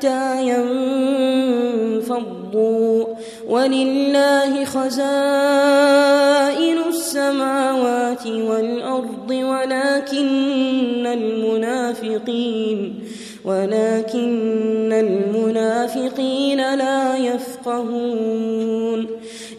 حتى ينفضوا. ولله خزائن السماوات والأرض ولكن المنافقين ولكن المنافقين لا يفقهون.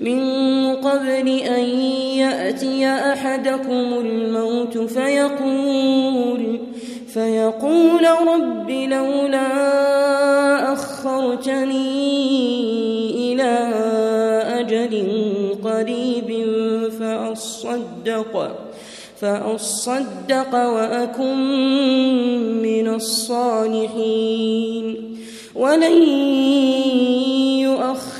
من قبل أن يأتي أحدكم الموت فيقول فيقول رب لولا أخرتني إلى أجل قريب فأصدق فأصدق وأكن من الصالحين. ولن